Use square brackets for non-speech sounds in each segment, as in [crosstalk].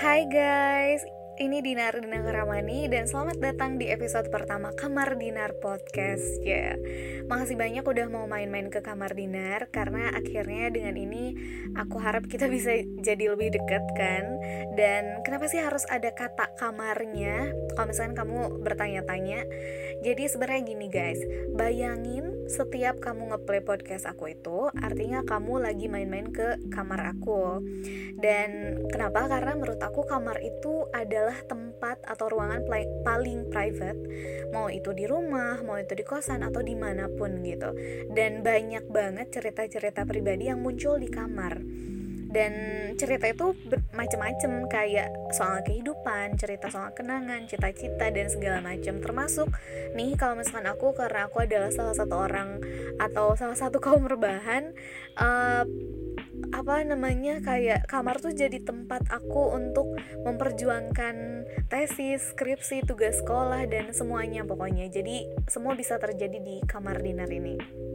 Hai guys, ini Dinar Dinar Ramani dan selamat datang di episode pertama Kamar Dinar Podcast. Ya, yeah. makasih banyak udah mau main-main ke Kamar Dinar karena akhirnya dengan ini aku harap kita bisa jadi lebih dekat kan. Dan kenapa sih harus ada kata kamarnya? Kalau misalnya kamu bertanya-tanya, jadi sebenarnya gini guys, bayangin setiap kamu ngeplay podcast aku itu artinya kamu lagi main-main ke kamar aku. Dan kenapa? Karena menurut aku kamar itu adalah tempat atau ruangan paling private mau itu di rumah mau itu di kosan atau di mana pun gitu dan banyak banget cerita-cerita pribadi yang muncul di kamar dan cerita itu macam-macam kayak soal kehidupan, cerita soal kenangan, cita-cita dan segala macam termasuk nih kalau misalkan aku karena aku adalah salah satu orang atau salah satu [laughs] kaum rebahan uh, apa namanya kayak kamar tuh jadi tempat aku untuk memperjuangkan tesis, skripsi, tugas sekolah dan semuanya pokoknya. Jadi semua bisa terjadi di kamar dinner ini.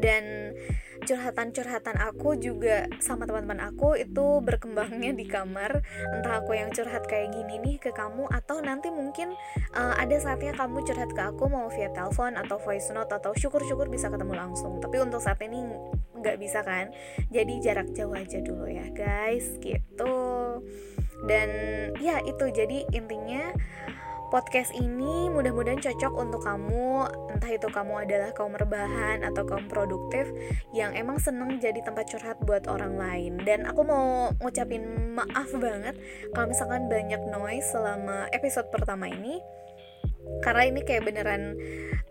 Dan curhatan-curhatan aku juga sama teman-teman aku itu berkembangnya di kamar. Entah aku yang curhat kayak gini nih ke kamu atau nanti mungkin uh, ada saatnya kamu curhat ke aku mau via telepon atau voice note atau syukur-syukur bisa ketemu langsung. Tapi untuk saat ini nggak bisa kan? Jadi jarak jauh aja dulu ya guys. Gitu. Dan ya itu jadi intinya podcast ini mudah-mudahan cocok untuk kamu. Entah itu kamu adalah kaum rebahan atau kaum produktif yang emang seneng jadi tempat curhat buat orang lain. Dan aku mau ngucapin maaf banget kalau misalkan banyak noise selama episode pertama ini. Karena ini kayak beneran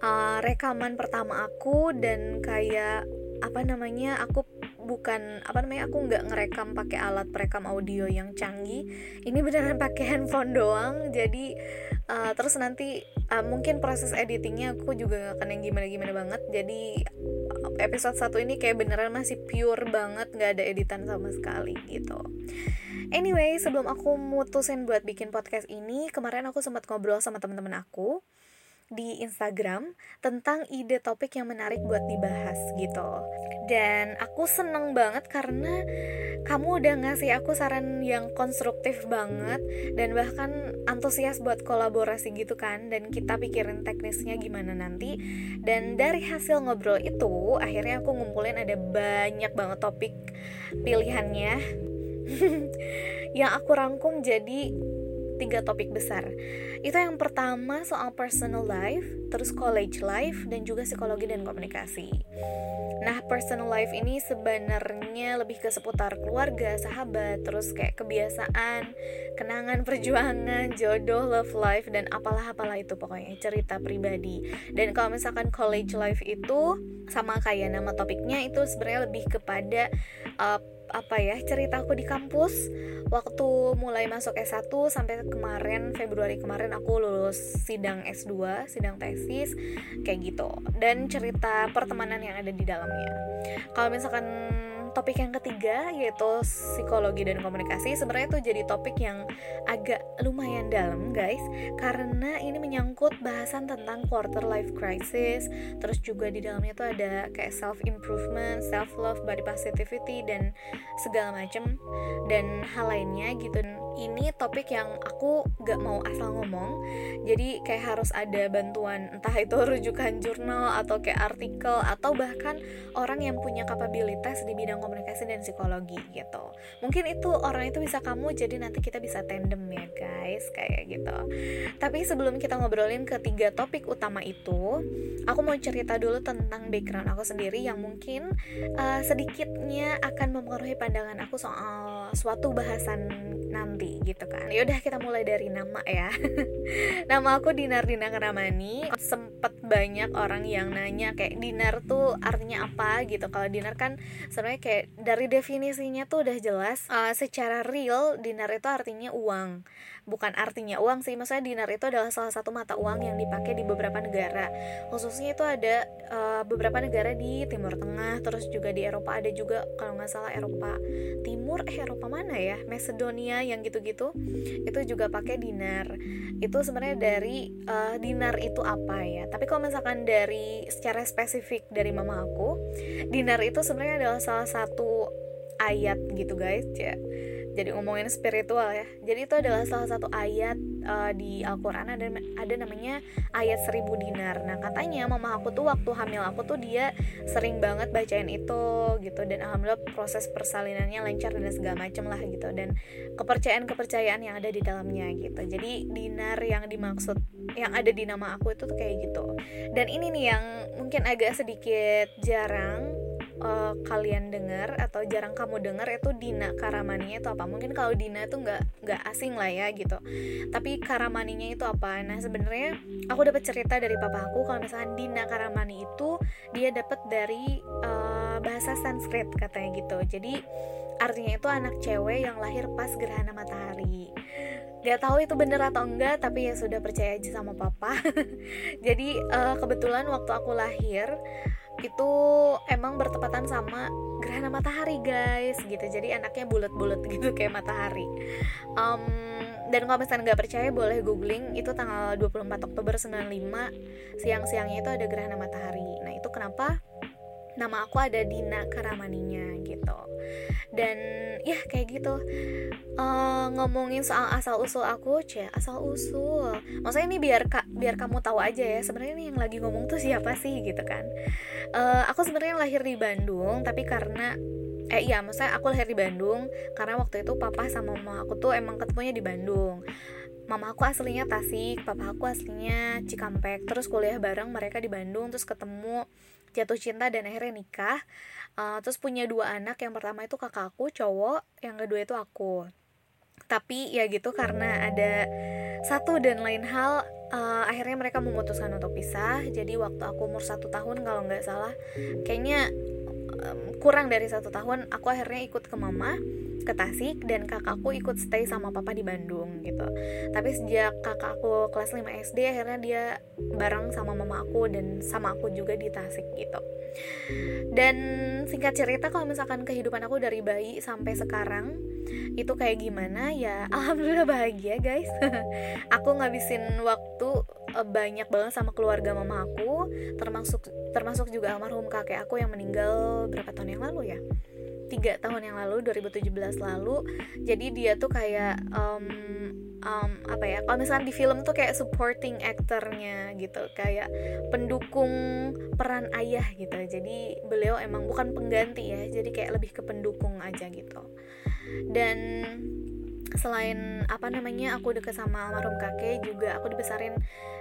uh, rekaman pertama aku dan kayak apa namanya aku bukan apa namanya aku nggak ngerekam pakai alat perekam audio yang canggih. Ini beneran pakai handphone doang jadi uh, terus nanti uh, mungkin proses editingnya aku juga gak akan yang gimana gimana banget. Jadi episode satu ini kayak beneran masih pure banget nggak ada editan sama sekali gitu. Anyway, sebelum aku mutusin buat bikin podcast ini, kemarin aku sempat ngobrol sama teman-teman aku di Instagram tentang ide topik yang menarik buat dibahas gitu. Dan aku seneng banget karena kamu udah ngasih aku saran yang konstruktif banget dan bahkan antusias buat kolaborasi gitu kan dan kita pikirin teknisnya gimana nanti. Dan dari hasil ngobrol itu akhirnya aku ngumpulin ada banyak banget topik pilihannya [laughs] yang aku rangkum jadi tiga topik besar. Itu yang pertama soal personal life, terus college life, dan juga psikologi dan komunikasi. Nah, personal life ini sebenarnya lebih ke seputar keluarga, sahabat, terus kayak kebiasaan, kenangan, [laughs] perjuangan, jodoh, love life, dan apalah-apalah itu pokoknya cerita pribadi. Dan kalau misalkan college life itu sama kayak nama topiknya itu sebenarnya lebih kepada uh, apa ya cerita aku di kampus. Waktu mulai masuk S1 sampai kemarin Februari kemarin aku lulus sidang S2 sidang tesis kayak gitu. Dan cerita pertemanan yang ada di dalamnya. Kalau misalkan topik yang ketiga yaitu psikologi dan komunikasi. Sebenarnya itu jadi topik yang agak lumayan dalam guys. Karena ini menyangkut bahasan tentang quarter life crisis. Terus juga di dalamnya itu ada kayak self improvement self love body positivity dan segala macam dan hal lainnya gitu ini topik yang aku gak mau asal ngomong. Jadi kayak harus ada bantuan entah itu [laughs] rujukan jurnal atau kayak artikel atau bahkan orang yang punya kapabilitas di bidang komunikasi dan psikologi gitu. Mungkin itu orang itu bisa kamu jadi nanti kita bisa tandem ya guys kayak gitu. Tapi sebelum kita ngobrolin ketiga topik utama itu aku mau cerita dulu tentang background aku sendiri yang mungkin uh, sedikitnya akan mempengaruhi pandangan aku soal suatu bahasan nanti gitu kan. Yaudah kita mulai dari nama ya. [laughs] Nama aku Dinar Dina Ramani sempet banyak orang yang nanya kayak Dinar tuh artinya apa? gitu. Kalau Dinar kan sebenarnya kayak dari definisinya tuh udah jelas uh, secara real Dinar itu artinya uang. Bukan artinya uang sih maksudnya dinar itu adalah salah satu mata uang yang dipakai di beberapa negara. Khususnya itu ada uh, beberapa negara di Timur Tengah terus juga di Eropa ada juga kalau nggak salah Eropa Timur eh Eropa mana ya? Macedonia yang gitu-gitu. Itu juga pakai dinar. Itu sebenarnya dari uh, dinar itu apa ya? Tapi kalau misalkan dari secara spesifik dari mama aku dinar itu sebenarnya adalah salah satu ayat gitu guys. Ya jadi ngomongin spiritual ya. Jadi itu adalah salah satu ayat uh, di Al-Quran ada ada namanya ayat seribu dinar. Nah katanya mama aku tuh waktu hamil aku tuh dia sering banget bacain itu gitu. Dan alhamdulillah proses persalinannya lancar dan segala macem lah gitu. Dan kepercayaan kepercayaan yang ada di dalamnya gitu. Jadi dinar yang dimaksud yang ada di nama aku itu tuh kayak gitu. Dan ini nih yang mungkin agak sedikit jarang uh, kalian dengar atau jarang kamu dengar itu Dina Karamaninya itu apa? Mungkin kalau Dina itu nggak nggak asing lah ya gitu. Tapi Karamaninya itu apa? Nah sebenarnya aku dapat cerita dari papa aku kalau misalnya Dina Karamani itu dia dapat dari uh, bahasa Sanskrit katanya gitu. Jadi artinya itu anak cewek yang lahir pas gerhana matahari. Gak tahu itu bener atau enggak, tapi ya sudah percaya aja sama papa. [laughs] Jadi uh, kebetulan waktu aku lahir, itu emang bertepatan sama gerhana matahari guys gitu. Jadi anaknya bulat-bulat gitu kayak matahari. Um, dan kalau misalnya nggak percaya boleh googling. Itu tanggal 24 Oktober 95 siang-siangnya itu ada gerhana matahari. Nah itu kenapa nama aku ada Dina Karamaninya gitu. Dan ya kayak gitu. Uh, ngomongin soal asal usul aku cie asal usul maksudnya ini biar kak biar kamu tahu aja ya sebenarnya ini yang lagi ngomong tuh siapa sih gitu kan. Uh, aku sebenarnya lahir di Bandung tapi karena eh iya maksudnya aku lahir di Bandung karena waktu itu papa sama mama aku tuh emang ketemunya di Bandung. Mama aku aslinya Tasik papa aku aslinya Cikampek terus kuliah bareng mereka di Bandung terus ketemu jatuh cinta dan akhirnya nikah uh, terus punya dua anak. Yang pertama itu kakakku cowok yang kedua itu aku. Tapi ya gitu karena ada satu dan lain hal uh, akhirnya mereka memutuskan untuk pisah. Jadi waktu aku umur satu tahun kalau nggak salah kayaknya um, kurang dari satu tahun aku akhirnya ikut ke mama ke Tasik dan kakakku ikut stay sama papa di Bandung gitu. Tapi sejak kakakku kelas 5 SD akhirnya dia bareng sama mama aku dan sama aku juga di Tasik gitu. Dan singkat cerita kalau misalkan kehidupan aku dari bayi sampai sekarang itu kayak gimana ya [laughs] alhamdulillah bahagia guys. [laughs] Aku ngabisin waktu eh, banyak banget sama keluarga mama aku termasuk termasuk juga almarhum kakek aku yang meninggal berapa tahun yang lalu ya? Tiga tahun yang lalu 2017 lalu. Jadi dia tuh kayak um, um, apa ya kalau misalnya di film tuh kayak supporting actornya gitu kayak pendukung peran ayah gitu. Jadi beliau emang bukan pengganti ya jadi kayak lebih ke pendukung aja gitu. Dan selain apa namanya aku deket sama almarhum kakek juga aku dibesarin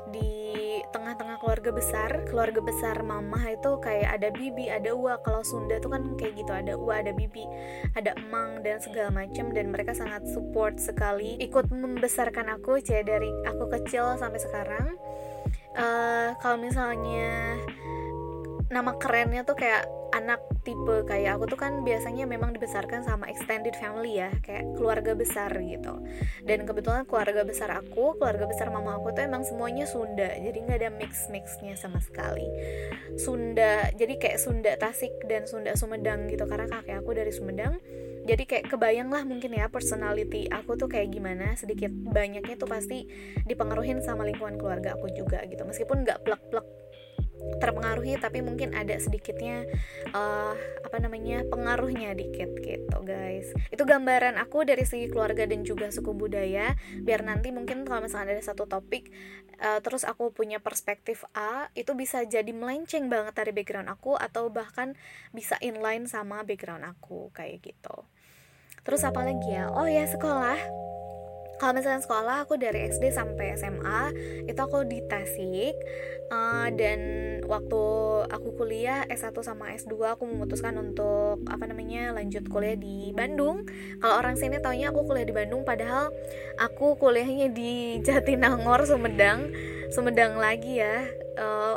di tengah-tengah keluarga besar. Keluarga besar mama itu kayak ada bibi ada uwa. Kalau Sunda tuh kan kayak gitu ada uwa ada bibi ada emang dan segala macam dan mereka sangat support sekali ikut membesarkan aku cek dari aku kecil sampai sekarang. Uh, kalau misalnya nama kerennya tuh kayak anak tipe kayak aku tuh kan biasanya memang dibesarkan sama extended family ya kayak keluarga besar gitu. Dan kebetulan keluarga besar aku keluarga besar mama aku tuh emang semuanya Sunda jadi nggak ada mix mixnya sama sekali. Sunda jadi kayak Sunda Tasik dan Sunda Sumedang gitu karena kakek aku dari Sumedang. Jadi kayak kebayang lah mungkin ya personality aku tuh kayak gimana sedikit banyaknya tuh pasti dipengaruhin sama lingkungan keluarga aku juga gitu. Meskipun nggak plek-plek terpengaruhi tapi mungkin ada sedikitnya uh, apa namanya pengaruhnya dikit gitu guys. Itu gambaran aku dari segi keluarga dan juga suku budaya. Biar nanti mungkin kalau misalnya ada satu topik uh, terus aku punya perspektif A itu bisa jadi melenceng banget dari background aku atau bahkan bisa inline sama background aku kayak gitu. Terus apa lagi ya? Oh ya sekolah kalau misalnya sekolah aku dari SD sampai SMA itu aku di Tasik uh, dan waktu aku kuliah S1 sama S2 aku memutuskan untuk apa namanya lanjut kuliah di Bandung. Kalau orang sini taunya aku kuliah di Bandung padahal aku kuliahnya di [laughs] Jatinangor Sumedang. Sumedang lagi ya uh,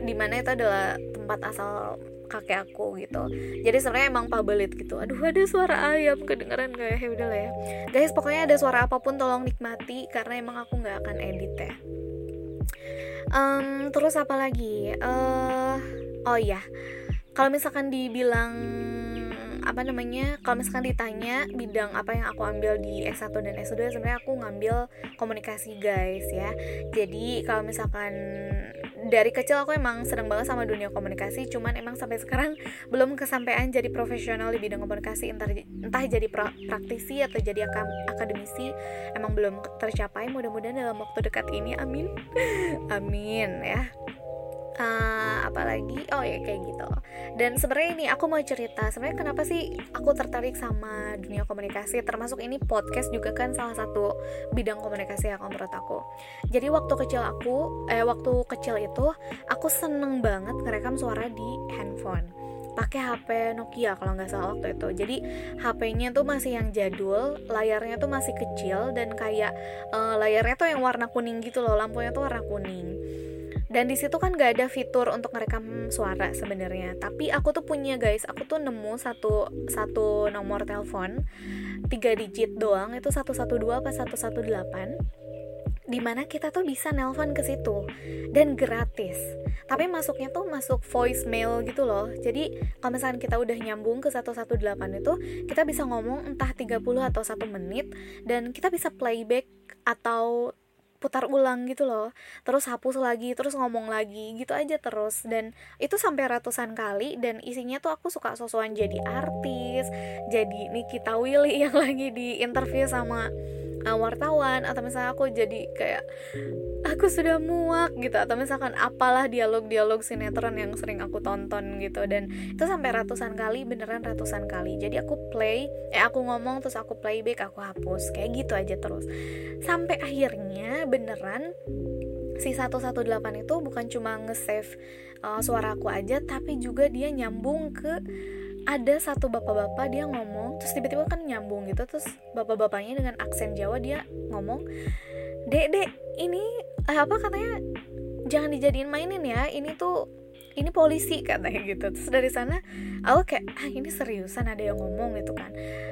di mana itu adalah tempat asal kakek aku gitu. Jadi sebenarnya emang pabelit gitu. Aduh ada suara ayam kedengeran gak ya? Udah lah ya. Guys pokoknya ada suara apa pun tolong nikmati karena emang aku nggak akan edit ya. Um, terus apa lagi? Uh, oh iya. Kalau misalkan dibilang apa namanya kalau misalkan ditanya bidang apa yang aku ambil di S1 dan S2 sebenarnya aku ngambil komunikasi guys ya. Jadi kalau misalkan dari kecil aku emang seneng banget sama dunia komunikasi cuman emang sampai sekarang belum kesampaian jadi profesional di bidang komunikasi. Entah entah jadi pra praktisi atau jadi akademisi emang belum tercapai. Mudah-mudahan dalam waktu dekat ini amin. [laughs] Amin ya uh, apalagi? Oh ya kayak gitu. Dan sebenarnya ini aku mau cerita sebenarnya kenapa sih aku tertarik sama dunia komunikasi? Termasuk ini podcast juga kan salah satu bidang komunikasi yang menurut aku. Jadi waktu kecil aku eh waktu kecil itu aku seneng banget ngerekam suara di handphone. Pakai HP Nokia kalau nggak salah waktu itu. Jadi HP-nya tuh masih yang jadul layarnya tuh masih kecil dan kayak uh, layarnya tuh yang warna kuning gitu loh lampunya tuh warna kuning dan di situ kan gak ada fitur untuk merekam suara sebenarnya. Tapi aku tuh punya guys. Aku tuh nemu satu satu nomor telepon tiga digit doang. Itu 112 apa 118 di mana kita tuh bisa nelpon ke situ. Dan gratis. Tapi masuknya tuh masuk voicemail gitu loh. Jadi kalau misalnya kita udah nyambung ke 118 itu kita bisa ngomong entah 30 atau satu menit. Dan kita bisa playback atau putar ulang gitu loh. Terus hapus lagi terus ngomong lagi gitu aja terus. Dan itu sampai ratusan kali dan isinya tuh aku suka sosokan jadi artis jadi Nikita Willy [laughs] yang lagi di interview sama uh, wartawan atau misalnya aku jadi kayak aku sudah muak gitu. Atau misalkan apalah dialog-dialog sinetron yang sering aku tonton gitu. Dan itu sampai ratusan kali beneran ratusan kali. Jadi aku play eh aku ngomong terus aku playback aku hapus. Kayak gitu aja terus. Sampai akhirnya beneran si 118 itu bukan cuma nge-save uh, suara aku aja tapi juga dia nyambung ke ada satu bapak-bapak dia ngomong terus tiba-tiba kan nyambung gitu terus bapak-bapaknya dengan aksen Jawa dia ngomong dek dek ini eh, apa katanya jangan dijadiin mainin ya ini tuh ini polisi katanya gitu. Terus dari sana aku kayak ah ini seriusan ada yang ngomong gitu kan.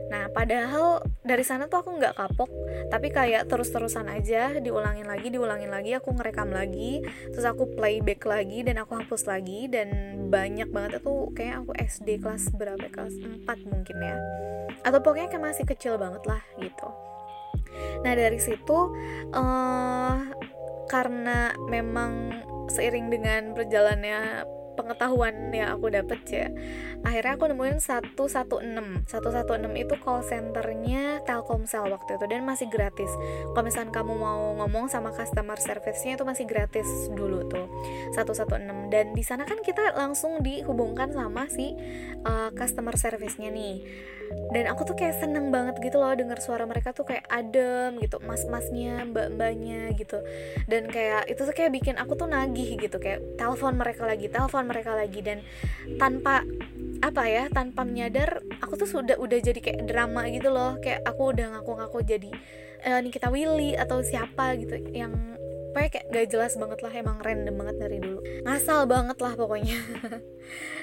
Nah padahal dari sana tuh aku nggak kapok tapi kayak terus-terusan aja diulangin lagi diulangin lagi aku ngerekam lagi terus aku playback lagi dan aku hapus lagi dan banyak banget itu kayak aku SD kelas berapa kelas 4 mungkin ya. Atau pokoknya kayak masih kecil banget lah gitu. Nah dari situ uh, karena memang seiring dengan berjalannya pengetahuan yang aku dapet ya. Akhirnya aku nemuin 116 116 itu call centernya Telkomsel waktu itu dan masih gratis. Kalau misalnya kamu mau ngomong sama customer service-nya itu masih gratis dulu tuh 116 dan di sana kan kita langsung dihubungkan sama si uh, customer service-nya nih. Dan aku tuh kayak seneng banget gitu loh denger suara mereka tuh kayak adem gitu mas-masnya mbak-mbaknya gitu. Dan kayak itu tuh kayak bikin aku tuh nagih gitu kayak telepon mereka lagi telepon mereka lagi dan tanpa apa ya tanpa menyadar aku tuh sudah udah jadi kayak drama gitu loh. Kayak aku udah ngaku-ngaku jadi eh, kita Willy atau siapa gitu. Yang pokoknya kayak gak jelas banget lah emang random banget dari dulu. Ngasal banget lah pokoknya. [laughs]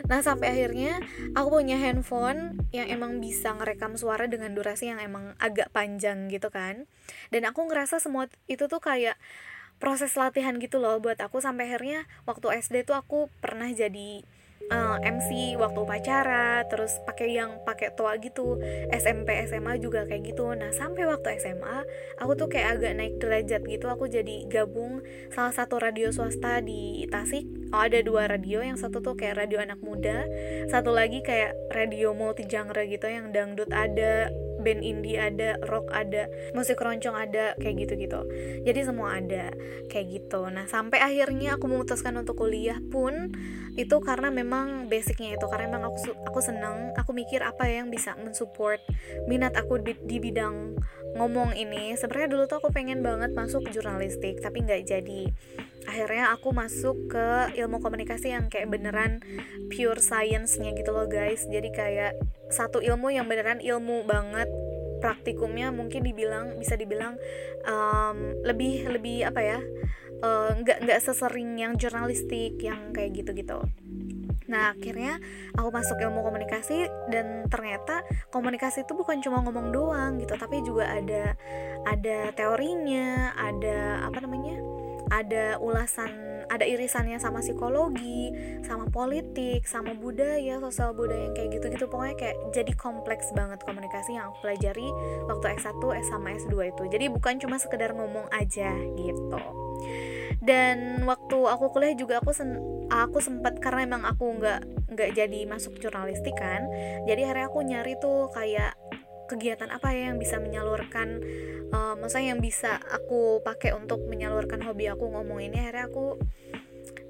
Nah sampai akhirnya aku punya handphone yang emang bisa ngerekam suara dengan durasi yang emang agak panjang gitu kan. Dan aku ngerasa semua itu tuh kayak proses latihan gitu loh. Buat aku sampai akhirnya waktu SD tuh aku pernah jadi uh, eh, MC waktu upacara terus pakai yang pakai toa gitu. SMP SMA juga kayak gitu. Nah sampai waktu SMA aku tuh kayak agak naik derajat gitu. Aku jadi gabung salah satu radio swasta di Tasik. Oh ada dua radio. Yang satu tuh kayak radio anak muda satu lagi kayak radio multi genre gitu yang dangdut ada band indie ada rock ada musik keroncong ada kayak gitu gitu jadi semua ada kayak gitu. Nah sampai akhirnya aku memutuskan untuk kuliah pun itu karena memang basicnya itu karena memang aku aku seneng aku mikir apa yang bisa mensupport minat aku di, di bidang ngomong ini sebenarnya dulu tuh aku pengen banget masuk jurnalistik tapi nggak jadi. Akhirnya aku masuk ke ilmu komunikasi yang kayak beneran pure science-nya gitu loh guys. Jadi kayak satu ilmu yang beneran ilmu banget praktikumnya mungkin dibilang bisa dibilang um, lebih lebih apa ya uh, nggak nggak sesering yang jurnalistik yang kayak gitu gitu Nah akhirnya aku masuk ilmu komunikasi dan ternyata komunikasi itu bukan cuma ngomong doang gitu, tapi juga ada ada teorinya, ada apa namanya, ada ulasan ada irisannya sama psikologi, sama politik, sama budaya, sosial budaya yang kayak gitu-gitu pokoknya kayak jadi kompleks banget komunikasi yang aku pelajari waktu S1, S sama S2 itu. Jadi bukan cuma sekedar ngomong aja gitu. Dan waktu aku kuliah juga aku sen aku sempat karena emang aku nggak nggak jadi masuk jurnalistik kan jadi hari aku nyari tuh kayak kegiatan apa ya yang bisa menyalurkan uh, maksudnya yang bisa aku pakai untuk menyalurkan hobi aku ngomong ini akhirnya aku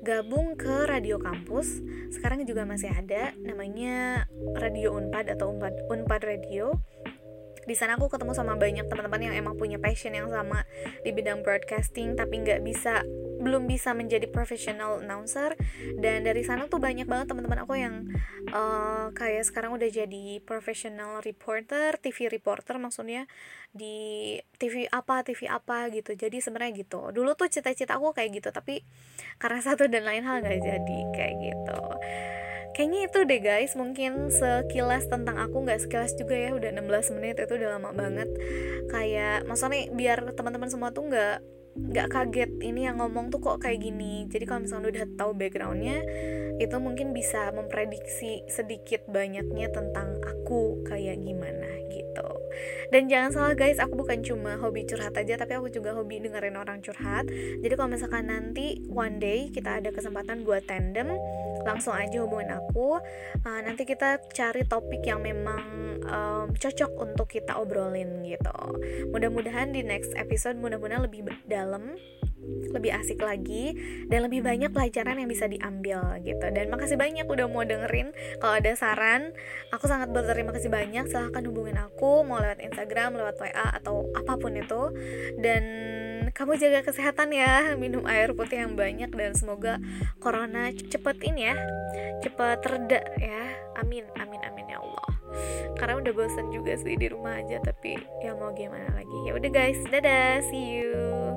gabung ke radio kampus sekarang juga masih ada namanya radio unpad atau unpad unpad radio di sana aku ketemu sama banyak teman-teman yang emang punya passion yang sama di bidang broadcasting tapi nggak bisa belum bisa menjadi professional announcer. Dan dari sana tuh banyak banget teman-teman aku yang uh, kayak sekarang udah jadi professional reporter TV reporter maksudnya di TV apa TV apa gitu. Jadi sebenarnya gitu. Dulu tuh cita-cita aku kayak gitu tapi karena [laughs] satu dan lain hal nggak jadi kayak gitu kayaknya itu deh guys. Mungkin sekilas tentang aku nggak sekilas juga ya. Udah 16 menit itu udah lama banget. Kayak maksudnya biar teman-teman semua tuh nggak nggak kaget ini yang ngomong tuh kok kayak gini. Jadi kalau misalnya udah tahu backgroundnya itu mungkin bisa memprediksi sedikit banyaknya tentang aku kayak gimana gitu dan jangan salah guys aku bukan cuma hobi curhat aja tapi aku juga hobi dengerin orang curhat. Jadi kalau misalkan nanti one day kita ada kesempatan buat tandem langsung aja hubungin aku. Uh, nanti kita cari topik yang memang um, cocok untuk kita obrolin gitu. Mudah-mudahan di next episode mudah-mudahan lebih dalam lebih asik lagi dan lebih banyak pelajaran yang bisa diambil gitu. Dan makasih banyak udah mau dengerin. Kalau ada saran aku sangat berterima kasih banyak. Silahkan hubungin aku mau lewat Instagram lewat WA atau apa pun itu. Dan kamu jaga kesehatan ya. Minum air putih yang banyak dan semoga corona cepet ini ya. Cepet reda ya. Amin amin amin ya Allah. Karena udah bosan juga sih di rumah aja tapi ya mau gimana lagi. Ya udah guys dadah see you